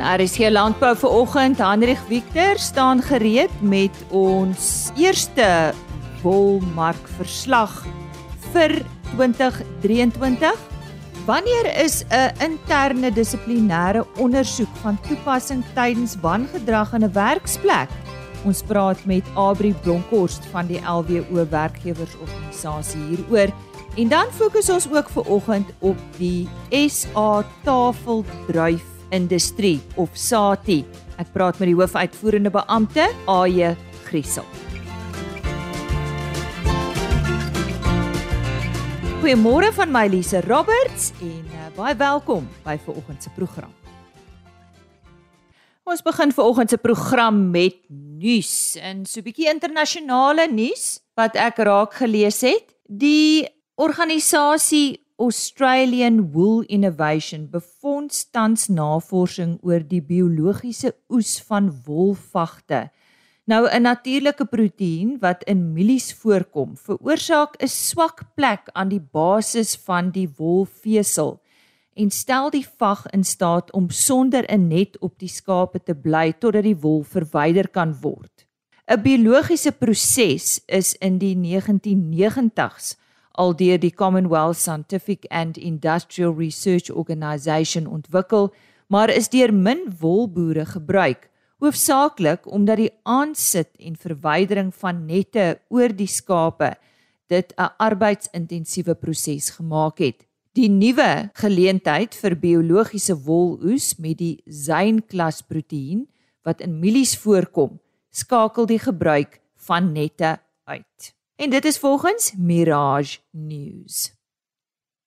RSG Landbou vir oggend. Hendrik Victor staan gereed met ons eerste wolmark verslag vir 2023. Wanneer is 'n interne dissiplinêre ondersoek van toepassing tydens wangedrag in 'n werksplek? Ons praat met Abri Bronkhorst van die LWO werkgewersorganisasie hieroor. En dan fokus ons ook ver oggend op die SA tafeldruif industrie of SATI. Ek praat met die hoofuitvoerende beampte, AJ Griesel. Goeiemôre van my Lise Roberts en uh, baie welkom by ver oggend se program. Ons begin ver oggend se program met nuus en so 'n bietjie internasionale nuus wat ek raak gelees het. Die organisasie Australian Wool Innovation befonds tans navorsing oor die biologiese oes van wolvagte. Nou 'n natuurlike proteïen wat in mielies voorkom, veroorsaak 'n swak plek aan die basis van die wolvesel en stel die vag in staat om sonder 'n net op die skape te bly totdat die wol verwyder kan word. 'n Biologiese proses is in die 1990s al deur die Commonwealth Scientific and Industrial Research Organisation ontwikkel, maar is deur min wolboere gebruik, hoofsaaklik omdat die aansit en verwydering van nette oor die skape dit 'n arbeidsintensiewe proses gemaak het. Die nuwe geleentheid vir biologiese woloes met die Zyne-klas proteïen wat in mielies voorkom, skakel die gebruik van nette uit. En dit is volgens Mirage News.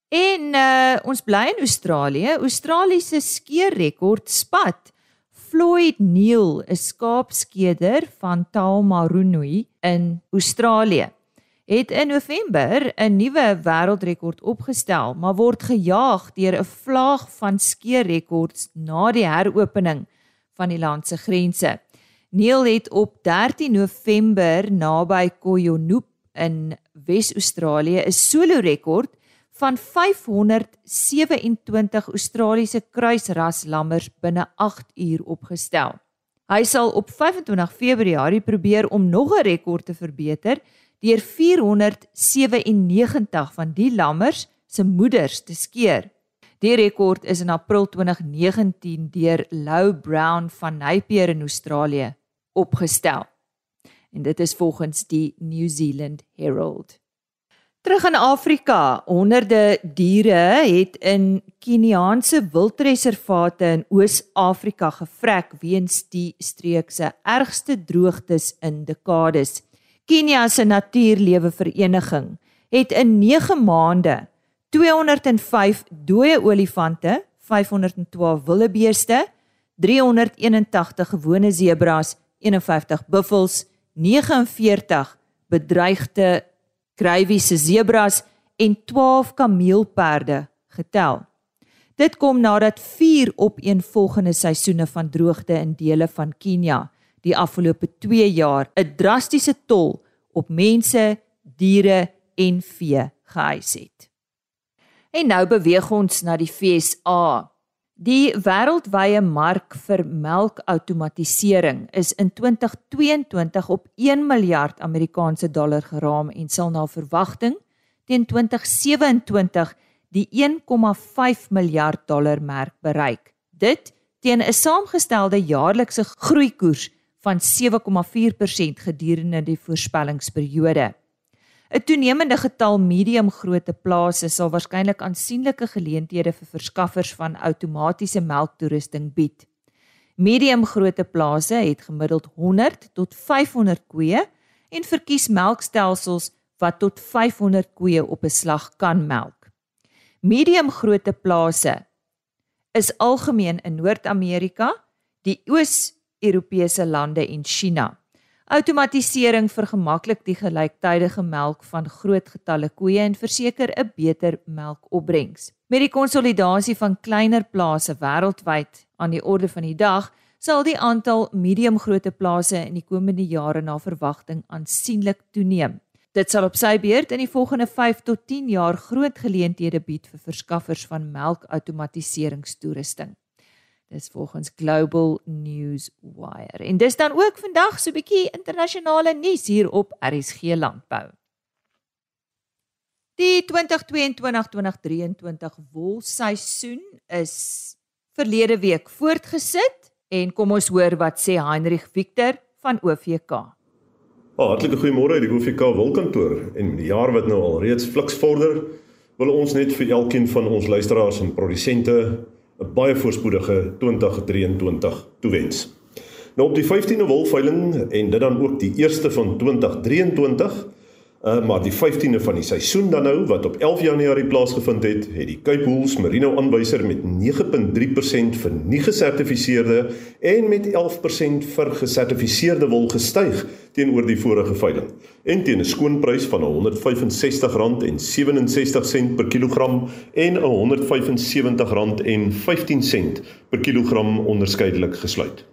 En uh, ons bly in Australië. Australië se skeerrekord spat. Floyd Neal, 'n skaapskeder van Taumarunui in Australië, het in November 'n nuwe wêreldrekord opgestel, maar word gejaag deur 'n vlaag van skeerrekords na die heropening van die land se grense. Neal het op 13 November naby Koyonup in Wes-Australië 'n solo rekord van 527 Australiese kruisras lammers binne 8 uur opgestel. Hy sal op 25 Februarie probeer om nog 'n rekord te verbeter deur 497 van die lammers se moeders te skeer. Die rekord is in April 2019 deur Lou Brown van Napier in Australië opgestel en dit is volgens die New Zealand Herald. Terug in Afrika, honderde diere het in Keniaanse wildreservate in Oos-Afrika gevrek weens die streek se ergste droogtes in dekades. Kenia se Natuurlewe Vereniging het in 9 maande 205 dooie olifante, 512 wildebeeste, 381 gewone sebras, 51 buffels, 49 bedreigde krywiese sebras en 12 kameelperde getel. Dit kom nadat 4 opeenvolgende seisoene van droogte in dele van Kenia die afgelope 2 jaar 'n drastiese tol op mense, diere en vee geëis het. En nou beweeg ons na die FSA. Die wêreldwye mark vir melkautomatisering is in 2022 op 1 miljard Amerikaanse dollar geraam en sal na verwagting teen 2027 die 1,5 miljard dollar merk bereik. Dit teen 'n saamgestelde jaarlikse groeikoers van 7,4% gedurende die voorspellingsperiode. 'n Toenemende getal medium-grootte plase sal waarskynlik aansienlike geleenthede vir verskaffers van outomatiese melktoerusting bied. Medium-grootte plase het gemiddeld 100 tot 500 koeie en verkies melkstelsels wat tot 500 koeie op 'n slag kan melk. Medium-grootte plase is algemeen in Noord-Amerika, die Oos-Europese lande en China. Outomatisering vergemaklik die gelyktydige melk van groot getalle koeie en verseker 'n beter melkopbrengs. Met die konsolidasie van kleiner plase wêreldwyd aan die orde van die dag, sal die aantal medium-grootte plase in die komende jare na verwagting aansienlik toeneem. Dit sal op sy beurt in die volgende 5 tot 10 jaar groot geleenthede bied vir verskaffers van melkautomatiseringstoerusting. Dis volgens Global News Wire. En dis dan ook vandag so 'n bietjie internasionale nuus hier op RSG Landbou. Die 2022-2023 wolseisoen is verlede week voortgesit en kom ons hoor wat sê Heinrich Victor van OVK. Oh, hartlike goeiemôre uit die OVK wolkantoor en die jaar wat nou al reeds fliks vorder, wil ons net vir elkeen van ons luisteraars en produsente 'n baie voorspoedige 2023 toewens. Nou op die 15de wolveiling en dit dan ook die eerste van 2023 Uh, maar die 15de van die seisoen dan nou wat op 11 Januarie plaasgevind het, het die Cape Wool's Merino aanwyser met 9.3% vir nie gesertifiseerde en met 11% vir gesertifiseerde wol gestyg teenoor die vorige veiling. En teen 'n skoonprys van R165.67 per kilogram en R175.15 per kilogram onderskeidelik gesluit.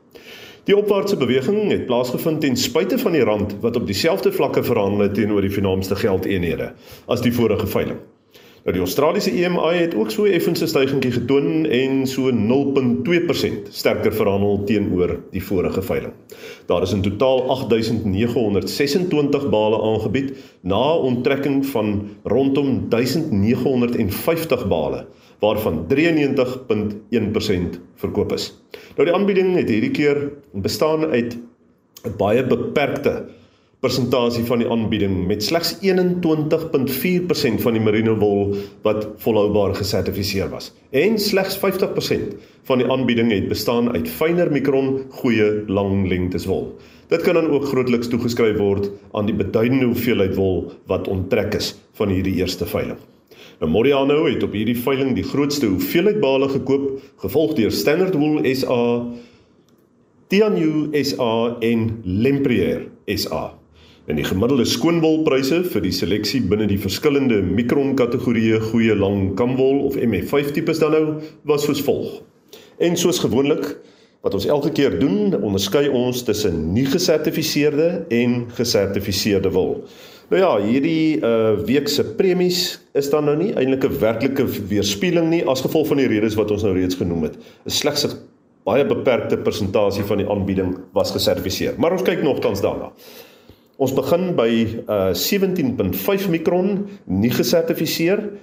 Die opwaartse beweging het plaasgevind ten spyte van die rand wat op dieselfde vlakke verhandel het teenoor die vernaamste geldeenhede as die vorige veiling. Nou die Australiese EMI het ook so effense stygingkie getoon en so 0.2% sterker verhandel teenoor die vorige veiling. Daar is in totaal 8926 bale aangebied na onttrekking van rondom 1950 bale waarvan 93.1% verkoop is. Nou die aanbieding het hierdie keer bestaan uit 'n baie beperkte persentasie van die aanbieding met slegs 21.4% van die merino wol wat volhoubaar gesertifiseer was. En slegs 50% van die aanbieding het bestaan uit fynere mikron goeie lang lengtes wol. Dit kan dan ook grootliks toegeskryf word aan die beduidende hoeveelheid wol wat onttrek is van hierdie eerste veiling. Nou Moriano het op hierdie veiling die grootste hoeveelheid bale gekoop, gevolg deur Standard Wool SA, Tianyu SA en Lempriere SA. En die gemiddelde skoonwolpryse vir die seleksie binne die verskillende mikron kategorieë goeie lang kamwol of MF5 tipes dan nou was soos volg. En soos gewoonlik wat ons elke keer doen, onderskei ons tussen nie gesertifiseerde en gesertifiseerde wol. Nou ja, hierdie uh week se premies is dan nou nie eintlik 'n werklike weerspieëling nie as gevolg van die redes wat ons nou reeds genoem het. 'n Slegs 'n baie beperkte persentasie van die aanbieding was gesertifiseer. Maar ons kyk nogtans daarna. Ons begin by uh 17.5 mikron nie gesertifiseer.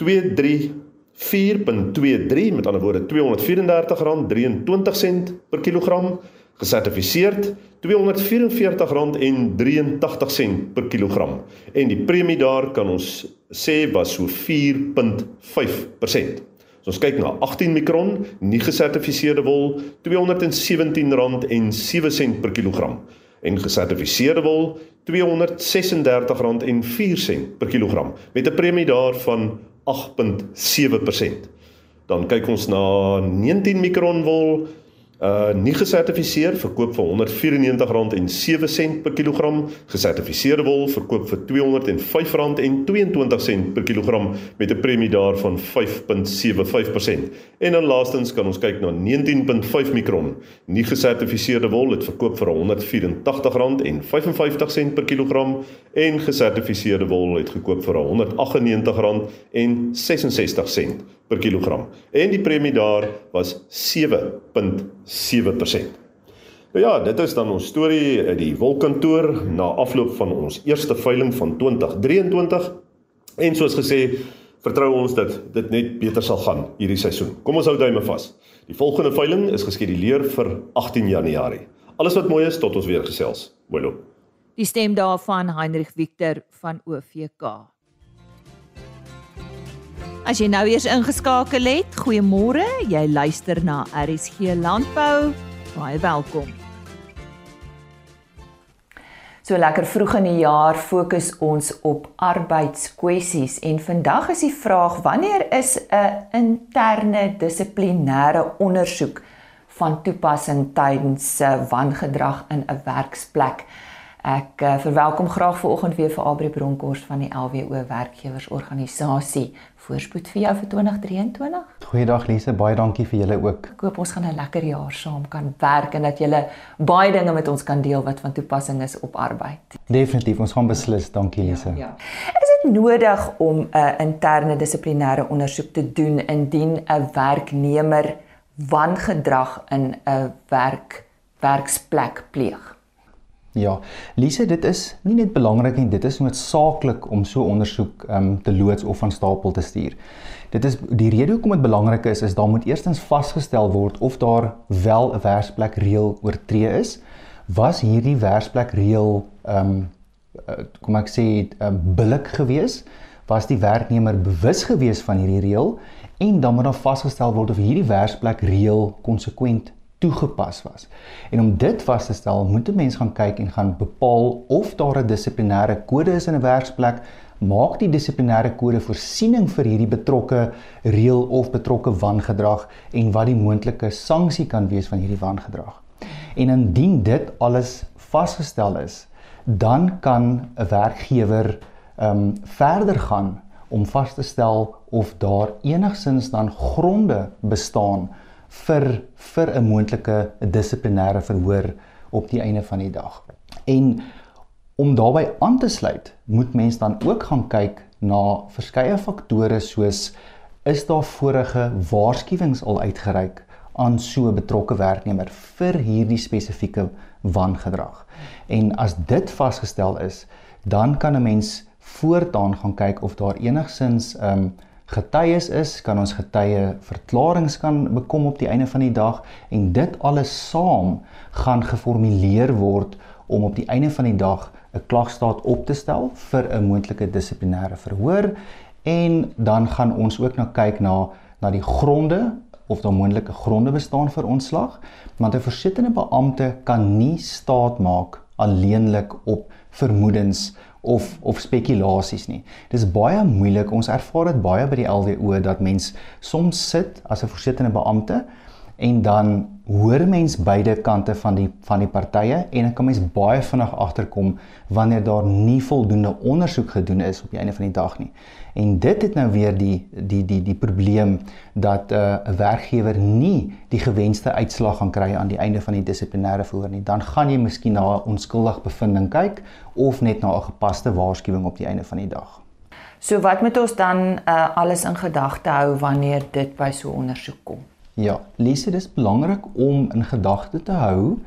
234.23 met ander woorde R234.23 per kilogram gesertifiseerd. R244.83 per kilogram. En die premie daar kan ons sê was so 4.5%. As ons kyk na 18 mikron nie gesertifiseerde wol R217.07 per kilogram en gesertifiseerde wol R236.04 per kilogram met 'n premie daarvan 8.7%. Dan kyk ons na 19 mikron wol uh nie gesertifiseer verkoop vir R194.07 per kilogram, gesertifiseerde wol verkoop vir R205.22 per kilogram met 'n premie daarvan 5.75%. En dan laastens kan ons kyk na 19.5 mikron. Nie gesertifiseerde wol het verkoop vir R184.55 per kilogram en gesertifiseerde wol het gekoop vir R198.66 per kilogram. En die premie daar was 7.7%. Nou ja, dit is dan ons storie uit die wolkantoor na afloop van ons eerste veiling van 2023. En soos gesê, vertrou ons dat dit net beter sal gaan hierdie seisoen. Kom ons hou duime vas. Die volgende veiling is geskeduleer vir 18 Januarie. Alles wat mooi is tot ons weer gesels. Mooi loop. Die stem daarvan Heinrich Victor van OVK. As jy nou eers ingeskakel het, goeiemôre. Jy luister na RSG Landbou. Baie welkom. So lekker vroeg in die jaar fokus ons op arbeidskwessies en vandag is die vraag wanneer is 'n interne dissiplinêre ondersoek van toepassing tydens wangedrag in 'n werksplek? Ek uh, verwelkom graag vanoggend weer vir Abri Bronkhorst van die LWO werkgewersorganisasie. Voorspoed vir jou vir 2023. Goeiedag Lise, baie dankie vir julle ook. Ek hoop ons gaan 'n lekker jaar saam kan werk en dat julle baie dinge met ons kan deel wat van toepassing is op arbeid. Definitief, ons gaan beslis. Dankie Lise. Ja, ja. Is dit nodig om 'n interne dissiplinêre ondersoek te doen indien 'n werknemer wangedrag in 'n werk werksplek pleeg? Ja, Lise, dit is nie net belangrik nie, dit is noodsaaklik om so ondersoek ehm um, te loods of van stapel te stuur. Dit is die rede hoekom dit belangrik is, is daar moet eerstens vasgestel word of daar wel 'n werksplek reël oortree is. Was hierdie werksplek reël ehm um, kom ek sê um, billik gewees? Was die werknemer bewus gewees van hierdie reël? En dan moet daar vasgestel word of hierdie werksplek reël konsekwent toegepas was. En om dit vas te stel, moet 'n mens gaan kyk en gaan bepaal of daar 'n dissiplinêre kode is in 'n werksplek. Maak die dissiplinêre kode voorsiening vir hierdie betrokke reël of betrokke wangedrag en wat die moontlike sanksie kan wees van hierdie wangedrag. En indien dit alles vasgestel is, dan kan 'n werkgewer ehm um, verder gaan om vas te stel of daar enigsins dan gronde bestaan vir vir 'n moontlike dissiplinêre verhoor op die einde van die dag. En om daarbey aan te sluit, moet mens dan ook gaan kyk na verskeie faktore soos is daar vorige waarskuwings al uitgereik aan so 'n betrokke werknemer vir hierdie spesifieke wangedrag. En as dit vasgestel is, dan kan 'n mens voortaan gaan kyk of daar enigsins ehm um, getuies is, kan ons getuie verklaringe kan bekom op die einde van die dag en dit alles saam gaan geformuleer word om op die einde van die dag 'n klagstaat op te stel vir 'n moontlike dissiplinêre verhoor en dan gaan ons ook nou kyk na na die gronde of daar moontlike gronde bestaan vir ontslag want 'n versittende beampte kan nie staat maak alleenlik op vermoedens of of spekulasies nie. Dis baie moeilik. Ons ervaar dit baie by die LWO dat mens soms sit as 'n voorsittende beampte en dan hoor mens beide kante van die van die partye en dan kan mens baie vinnig agterkom wanneer daar nie voldoende ondersoek gedoen is op die einde van die dag nie. En dit het nou weer die die die die probleem dat 'n uh, werkgewer nie die gewenste uitslag gaan kry aan die einde van die dissiplinêre verhoor nie. Dan gaan jy miskien na 'n onskuldig bevinding kyk of net na 'n gepaste waarskuwing op die einde van die dag. So wat moet ons dan uh, alles in gedagte hou wanneer dit by so 'n ondersoek kom? Ja, Lise, dis belangrik om in gedagte te hou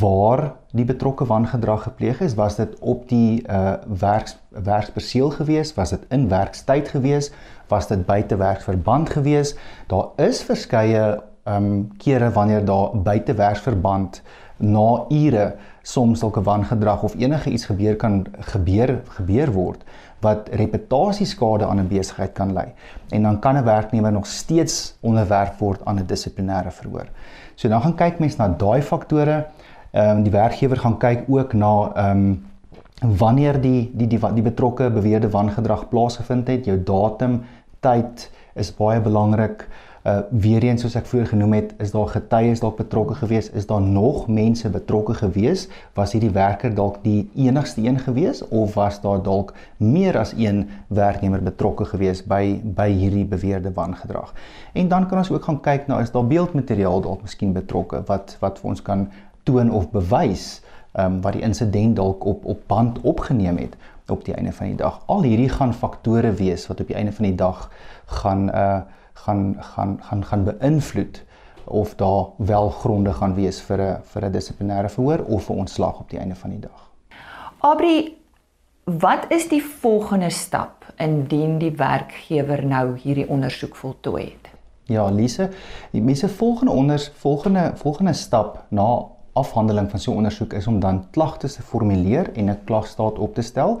waar die betrokke wangedrag gepleeg is, was dit op die uh werks werksperseel gewees, was dit in werkstyd gewees, was dit buite werksverband gewees. Daar is verskeie um kere wanneer daar buite werksverband na ure soms sulke wangedrag of enige iets gebeur kan gebeur gebeur word wat reputasieskade aan 'n besigheid kan lei. En dan kan 'n werknemer nog steeds onderwerf word aan 'n dissiplinêre verhoor. So dan gaan kyk mens na daai faktore. Ehm um, die werkgewer gaan kyk ook na ehm um, wanneer die die die die betrokke beweerde wangedrag plaasgevind het, jou datum, tyd is baie belangrik. Uh weer eens soos ek vroeër genoem het, is daar getuies dalk betrokke gewees? Is daar nog mense betrokke gewees? Was hierdie werker dalk die enigste een gewees of was daar dalk meer as een werknemer betrokke gewees by by hierdie beweerde wangedrag? En dan kan ons ook gaan kyk na is daar beeldmateriaal dalk miskien betrokke wat wat vir ons kan toon of bewys ehm um, wat die insident dalk op op band opgeneem het op die einde van die dag. Al hierdie gaan faktore wees wat op die einde van die dag gaan uh gaan gaan gaan gaan beïnvloed of daar wel gronde gaan wees vir 'n vir 'n dissiplinêre verhoor of vir ontslag op die einde van die dag. Abri, wat is die volgende stap indien die werkgewer nou hierdie ondersoek voltooi het? Ja, Lise, die mense volgende onders volgende volgende stap na afhandeling van so 'n ondersoek is om dan klagtes te formuleer en 'n klagstaat op te stel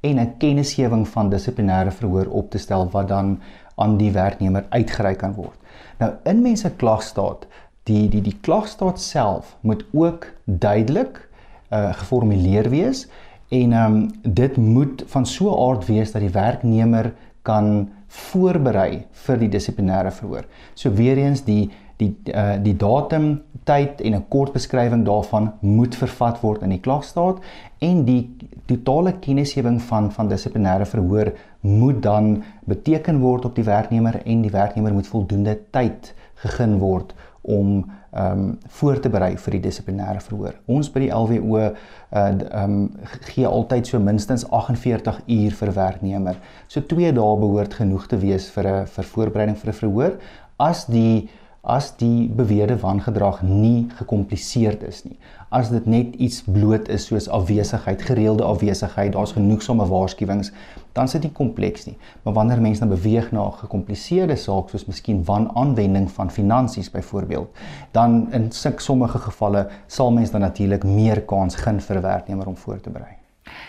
en 'n kennisgewing van dissiplinêre verhoor op te stel wat dan aan die werknemer uitgereik kan word. Nou in mense klagstaat, die die die klagstaat self moet ook duidelik uh geformuleer wees en ehm um, dit moet van so 'n aard wees dat die werknemer kan voorberei vir die dissiplinêre verhoor. So weer eens die die uh die datum, tyd en 'n kort beskrywing daarvan moet vervat word in die klagstaat en die totale kennisgewing van van dissiplinêre verhoor moet dan beteken word op die werknemer en die werknemer moet voldoende tyd gegee word om ehm um, voor te berei vir die dissiplinêre verhoor. Ons by die LWO uh ehm um, gee altyd so minstens 48 uur vir werknemer. So 2 dae behoort genoeg te wees vir 'n vir voorbereiding vir 'n verhoor as die as die beweerde wangedrag nie gekompliseerd is nie. As dit net iets bloot is soos afwesigheid, gereelde afwesigheid, daar's genoegsame waarskuwings, dan is dit kompleks nie. Maar wanneer mense dan beweeg na 'n gekompliseerde saak soos miskien wanaanwending van finansies byvoorbeeld, dan in sommige gevalle sal mense dan natuurlik meer kans gun vir 'n werknemer om voor te berei.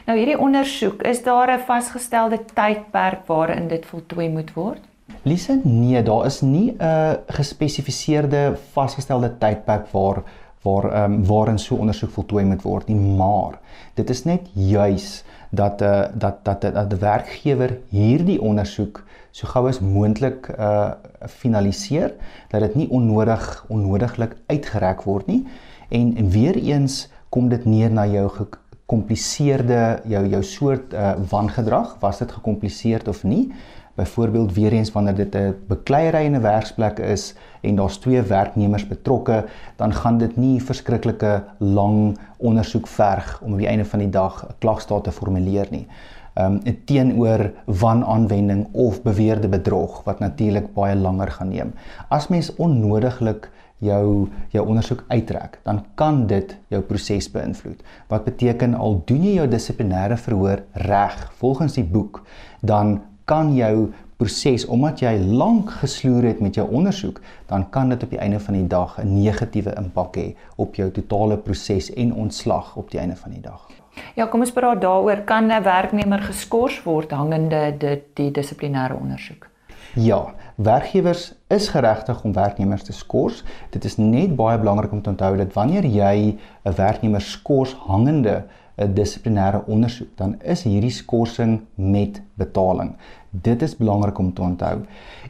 Nou hierdie ondersoek, is daar 'n vasgestelde tydperk waarin dit voltooi moet word? Lise, nee, daar is nie 'n gespesifiseerde vasgestelde tydperk waar waar ehm um, waarin so ondersoek voltooi moet word nie, maar dit is net juis dat 'n uh, eh, dat dat dat 'n werkgewer hierdie ondersoek so gou as moontlik uh finaliseer dat dit nie onnodig onnodiglik uitgereik word nie. En, en weer eens kom dit neer na jou gekompliseerde jou jou soort uh wangedrag was dit gekompliseerd of nie byvoorbeeld weer eens wanneer dit 'n bekleierery in 'n werksplek is en daar's twee werknemers betrokke, dan gaan dit nie verskriklike lang ondersoek verg om aan die einde van die dag 'n klagstaat te formuleer nie. Um teenoor wanaanwending of beweerde bedrog wat natuurlik baie langer gaan neem. As mens onnodiglik jou jou ondersoek uittrek, dan kan dit jou proses beïnvloed. Wat beteken al doen jy jou dissiplinêre verhoor reg volgens die boek, dan kan jou proses omdat jy lank gesloer het met jou ondersoek, dan kan dit op die einde van die dag 'n negatiewe impak hê op jou totale proses en ontslag op die einde van die dag. Ja, kom ons praat daaroor. Kan 'n werknemer geskort word hangende dit die dissiplinêre ondersoek? Ja, werkgewers is geregtig om werknemers te skors. Dit is net baie belangrik om te onthou dat wanneer jy 'n werknemer skors hangende 'n dissiplinêre ondersoek, dan is hierdie skorsing met betaling. Dit is belangrik om te onthou.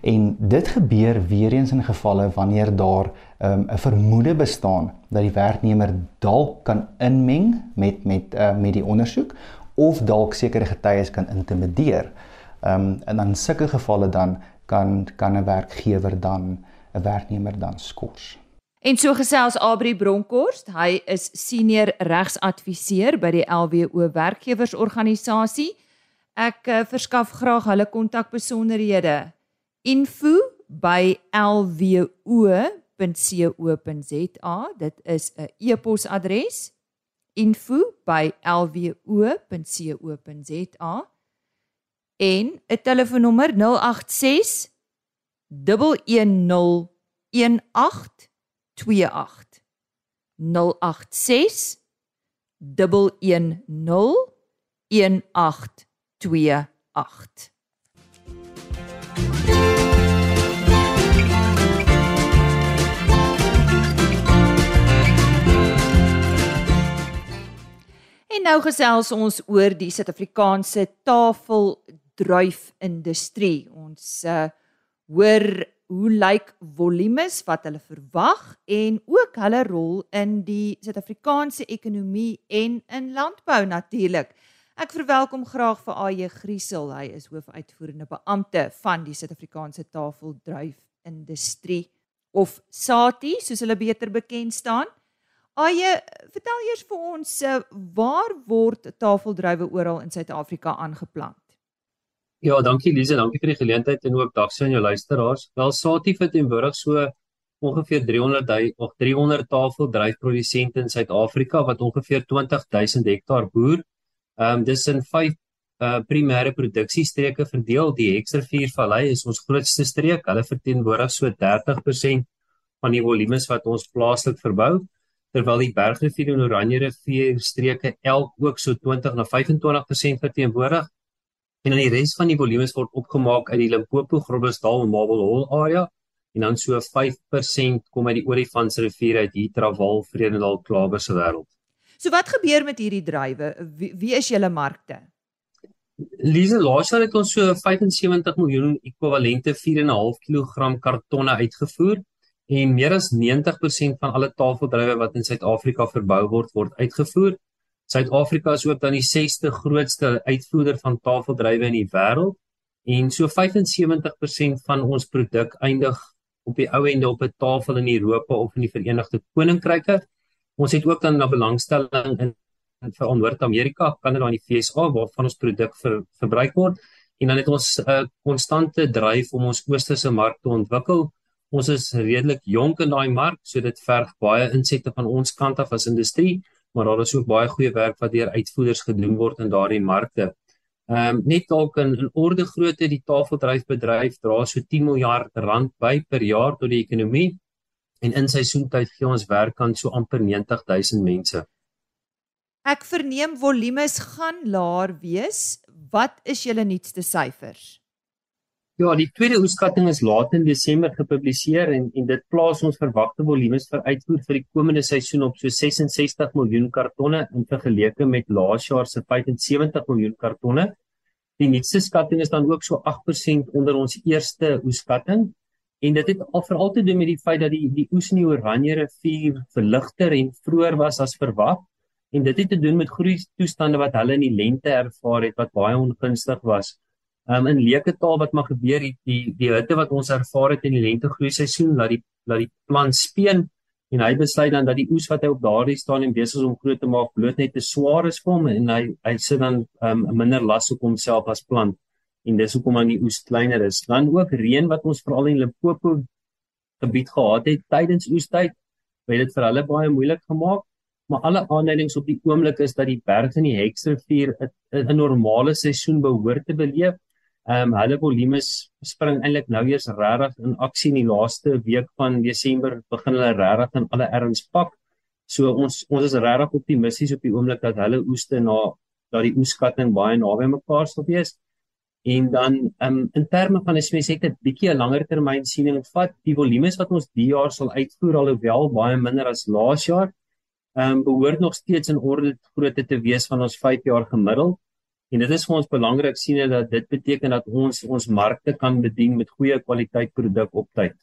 En dit gebeur weer eens in gevalle wanneer daar ehm, 'n um, vermoede bestaan dat die werknemer dalk kan inmeng met met uh, met die ondersoek of dalk sekere getuies kan intimideer. Ehm um, en dan sulke gevalle dan kan kan 'n werkgewer dan 'n werknemer dan skors. En so gesels Abri Bronkhorst, hy is senior regsadviseur by die LWO werkgewersorganisasie ek uh, verskaf graag hulle kontakbesonderhede. Info by lwo.co.za dit is 'n e-posadres. Info by lwo.co.za en 'n telefoonnommer 086 110 1828 086 110 1828 28. En nou gesels ons oor die Suid-Afrikaanse tafeldruifindustrie. Ons uh hoor hoe lyk volumes wat hulle verwag en ook hulle rol in die Suid-Afrikaanse ekonomie en in landbou natuurlik. Ek verwelkom graag vir AJ Griesel. Hy is hoofuitvoerende beampte van die Suid-Afrikaanse Tafeldruif Industrie of SATI, soos hulle beter bekend staan. AJ, vertel eers vir ons eh, waar word tafeldruiwe oral in Suid-Afrika aangeplant? Ja, dankie Lize, dankie vir die geleentheid en ook dag sien jou luisteraars. Wel SATI verteenwoordig so ongeveer 300 of 300 tafeldruifprodusente in Suid-Afrika wat ongeveer 20000 hektaar boer Ehm um, dis in vyf uh primêre produksiestreke verdeel. Die Hexervuur Vallei is ons grootste streek. Hulle verteenwoordig so 30% van die volumes wat ons plaaslik verbou, terwyl die Bergrivier en Oranje rivier streke elk ook so 20 na 25% verteenwoordig. En dan die res van die volumes word opgemaak uit die Limpopo, Groblersdal en Marble Hall area en dan so 5% kom uit die Olifantsrivier uit hier Trawal, Vredendal, Klawer se wêreld. So wat gebeur met hierdie drywe? Wie, wie is julle markte? Lise, laas jaar het ons so 75 miljoen ekwivalente 4.5 kg kartonne uitgevoer en meer as 90% van alle tafeldrywe wat in Suid-Afrika verbou word, word uitgevoer. Suid-Afrika is ook dan die 6ste grootste uitvoerder van tafeldrywe in die wêreld en so 75% van ons produk eindig op die ou ende op 'n tafel in Europa of in die Verenigde Koninkryke. Ons het ook dan na belangstelling in vir Noord-Amerika, Kanada en die VSA waarvan ons produk vir verbruik word. En dan het ons 'n uh, konstante dryf om ons oosterse mark te ontwikkel. Ons is redelik jonk in daai mark, so dit verg baie insette van ons kant af as industrie, maar daar is ook baie goeie werk wat deur uitvoerders gedoen word in daardie markte. Ehm um, net dalk in, in orde grootte die tafeldryfbedryf dra so 10 miljard rand by per jaar tot die ekonomie en in seisoentyd gee ons werk aan so amper 90000 mense. Ek verneem volumes gaan laer wees. Wat is julle nuutste syfers? Ja, die tweede oeskatting is laat in Desember gepubliseer en en dit plaas ons verwagte volumes vir uitvoer vir die komende seisoen op so 66 miljoen kartonne in vergelyking met laas jaar se 75 miljoen kartonne. Die nuutste skatting is dan ook so 8% onder ons eerste oeskatting en dit het al veral te doen met die feit dat die die oes in die Oranje rivier verligter en vroeër was as verwag en dit het te doen met groei toestande wat hulle in die lente ervaar het wat baie ongunstig was. Um in leuke taal wat maar gebeur het die die hitte wat ons ervaar het in die lente groei seisoen laat die laat die plant speen en hy besluit dan dat die oes wat hy op daardie stadium besig is om groot te maak bloot net te swaar is vir hom en hy hy sit dan um minder las op homself as plant en dis hoekom aan die oes kleiner is. Dan ook reën wat ons veral in Limpopo gebied gehad het tydens oestyd, het dit vir hulle baie moeilik gemaak. Maar alle aanduidings op die oomblik is dat die berg in die Heksrivier 'n normale seisoen behoort te beleef. Ehm um, hulle volume spring eintlik nou eers regtig in aksie in die laaste week van Desember begin hulle regtig in alle erns pak. So ons ons is regtig optimisties op die oomblik dat hulle oeste na dat die oeskatting baie naby mekaar sal wees. En dan um, in terme van as mens het 'n bietjie 'n langer termyn siening vat, die volumes wat ons die jaar sal uitvoer alhoewel baie minder as laas jaar, ehm um, behoort nog steeds in orde grootte te wees van ons 5 jaar gemiddeld. En dit is vir ons belangrik siene dat dit beteken dat ons ons markte kan bedien met goeie kwaliteit produk op tyd.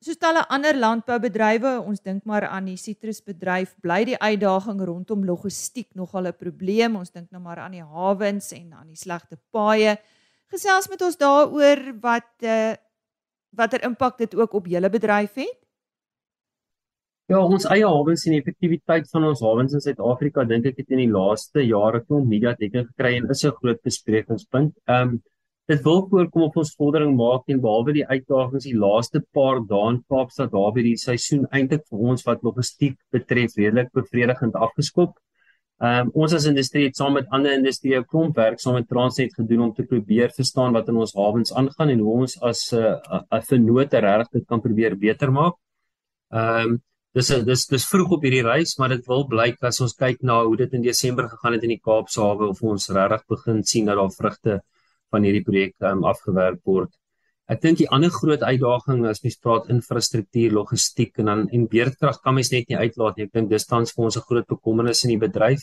Soos talle ander landboubedrywe, ons dink maar aan die sitrusbedryf, bly die uitdaging rondom logistiek nogal 'n probleem. Ons dink nou maar aan die hawens en aan die slegte paaie gesels met ons daaroor wat uh watter impak dit ook op julle bedryf het? Ja, ons eie hawens en effektiwiteit van ons hawens in Suid-Afrika dink ek het in die laaste jare klomp media dekking gekry en is 'n groot besprekingspunt. Ehm um, dit wil voorkom op ons vordering maak en behalwe die uitdagings die laaste paar dae in Kaapstad daar by die seisoen eintlik vir ons wat logistiek betref redelik bevredigend afgeskop. Ehm um, ons as industrie het saam met ander industrieë klomp werk saam met Transnet gedoen om te probeer verstaan wat in ons hawens aangaan en hoe ons as 'n uh, 'n vennote regtig dit kan probeer beter maak. Ehm um, dis dis dis vroeg op hierdie reis, maar dit wil blyk as ons kyk na hoe dit in Desember gegaan het in die Kaapse hawe of ons regtig begin sien dat daar vrugte van hierdie projek um, afgewerk word. Ek dink die ander groot uitdaging as mens praat infrastruktuur, logistiek en dan en beerdkrag kan mens net nie uitlaat nie. Ek dink dis tans vir ons 'n groot bekommernis in die bedryf.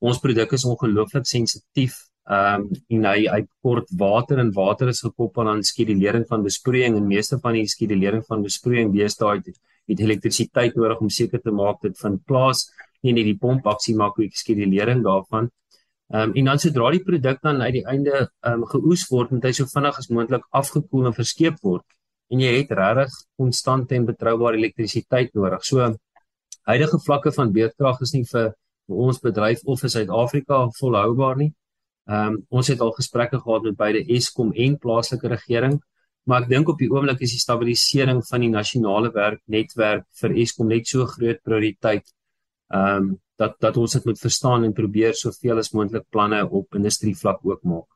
Ons produk is ongelooflik sensitief. Ehm um, en hy hy kort water en water is gekoppel aan skedulering van besproeiing en meeste van die skedulering van besproeiing deesdae het, het elektrisiteit nodig om seker te maak dit vind plaas nie net die pompaksie maak hoe skedulering daarvan. Ehm um, en dan sodra die produk dan uit die einde ehm um, geoes word, moet hy so vinnig as moontlik afgekoel en verskeep word. En jy het regtig konstante en betroubare elektrisiteit nodig. So huidige vlakke van beerdkrag is nie vir, vir ons bedryf of vir Suid-Afrika volhoubaar nie. Ehm um, ons het al gesprekke gehad met beide Eskom en plaaslike regering, maar ek dink op die oomblik is die stabilisering van die nasionale werknetwerk vir Eskom net so groot prioriteit. Ehm um, dat dat ons dit moet verstaan en probeer soveel as moontlik planne op industrie vlak ook maak.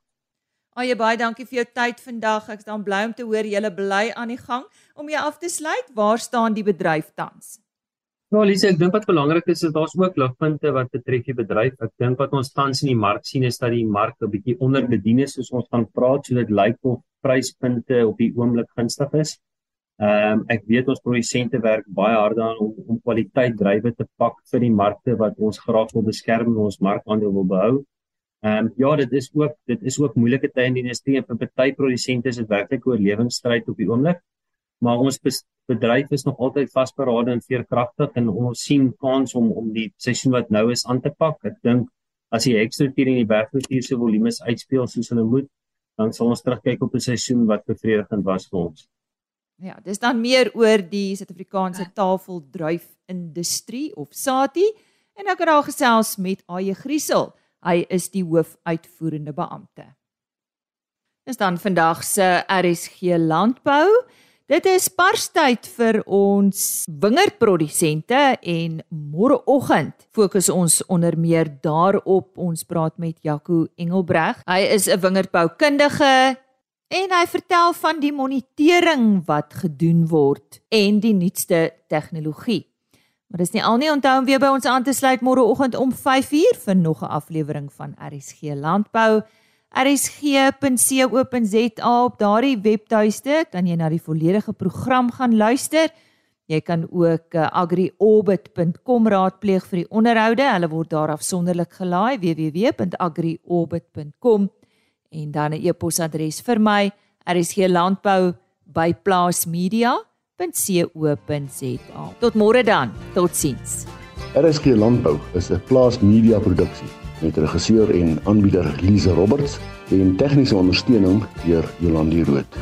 Ag baie dankie vir jou tyd vandag. Ek is dan bly om te hoor julle bly aan die gang. Om jy af te sluit, waar staan die bedryf tans? Nou Lise, ek dink wat belangrik is is daar's ook ligpunte wat betref die bedryf. Ek dink wat ons tans in die mark sien is dat die mark 'n bietjie onderbedien is soos ons gaan praat, so dit lyk of pryspunte op die oomblik gunstig is. Ehm um, ek weet ons produsente werk baie hard daaraan om om kwaliteit drywe te pak vir die markte wat ons graag wil beskerm en ons markandeel wil behou. Ehm um, ja, dit is ook dit is ook moeilike tye in die industrie en vir party produsente is dit werklik 'n oorlewingsstryd op die oomblik. Maar ons bedryf is nog altyd vasberade en veerkragtig en ons sien kans om om die seisoen wat nou is aan te pak. Ek dink as die ekstruktuur in die bergrivier se volumes uitspeel soos hulle moet, dan sal ons terugkyk op 'n seisoen wat bevredigend was vir ons. Ja, dis dan meer oor die Suid-Afrikaanse ja. tafeldruif industrie of SATI en ek het daar gesels met Aye Griesel. Hy is die hoofuitvoerende beampte. Dis dan vandag se RSG landbou. Dit is parstyd vir ons wingerdprodusente en môreoggend fokus ons onder meer daarop. Ons praat met Jaco Engelbreg. Hy is 'n wingerdboukundige en hy vertel van die monitering wat gedoen word en die nuutste tegnologie. Maar dis nie al nie onthou om weer by ons aan te sluit môreoggend om 5uur vir nog 'n aflewering van RSG Landbou rsg.co.za op daardie webtuiste kan jy na die volledige program gaan luister. Jy kan ook uh, agriorbit.com raadpleeg vir die onderhoude. Hulle word daar afsonderlik gelaai www.agriorbit.com en dan 'n e-posadres vir my rsglandbou@plaasmedia.co.za. Tot môre dan. Totsiens. RSG Landbou is 'n plaas media produksie met regisseur en aanbieder Lize Roberts en tegniese ondersteuning deur Jolandi Root.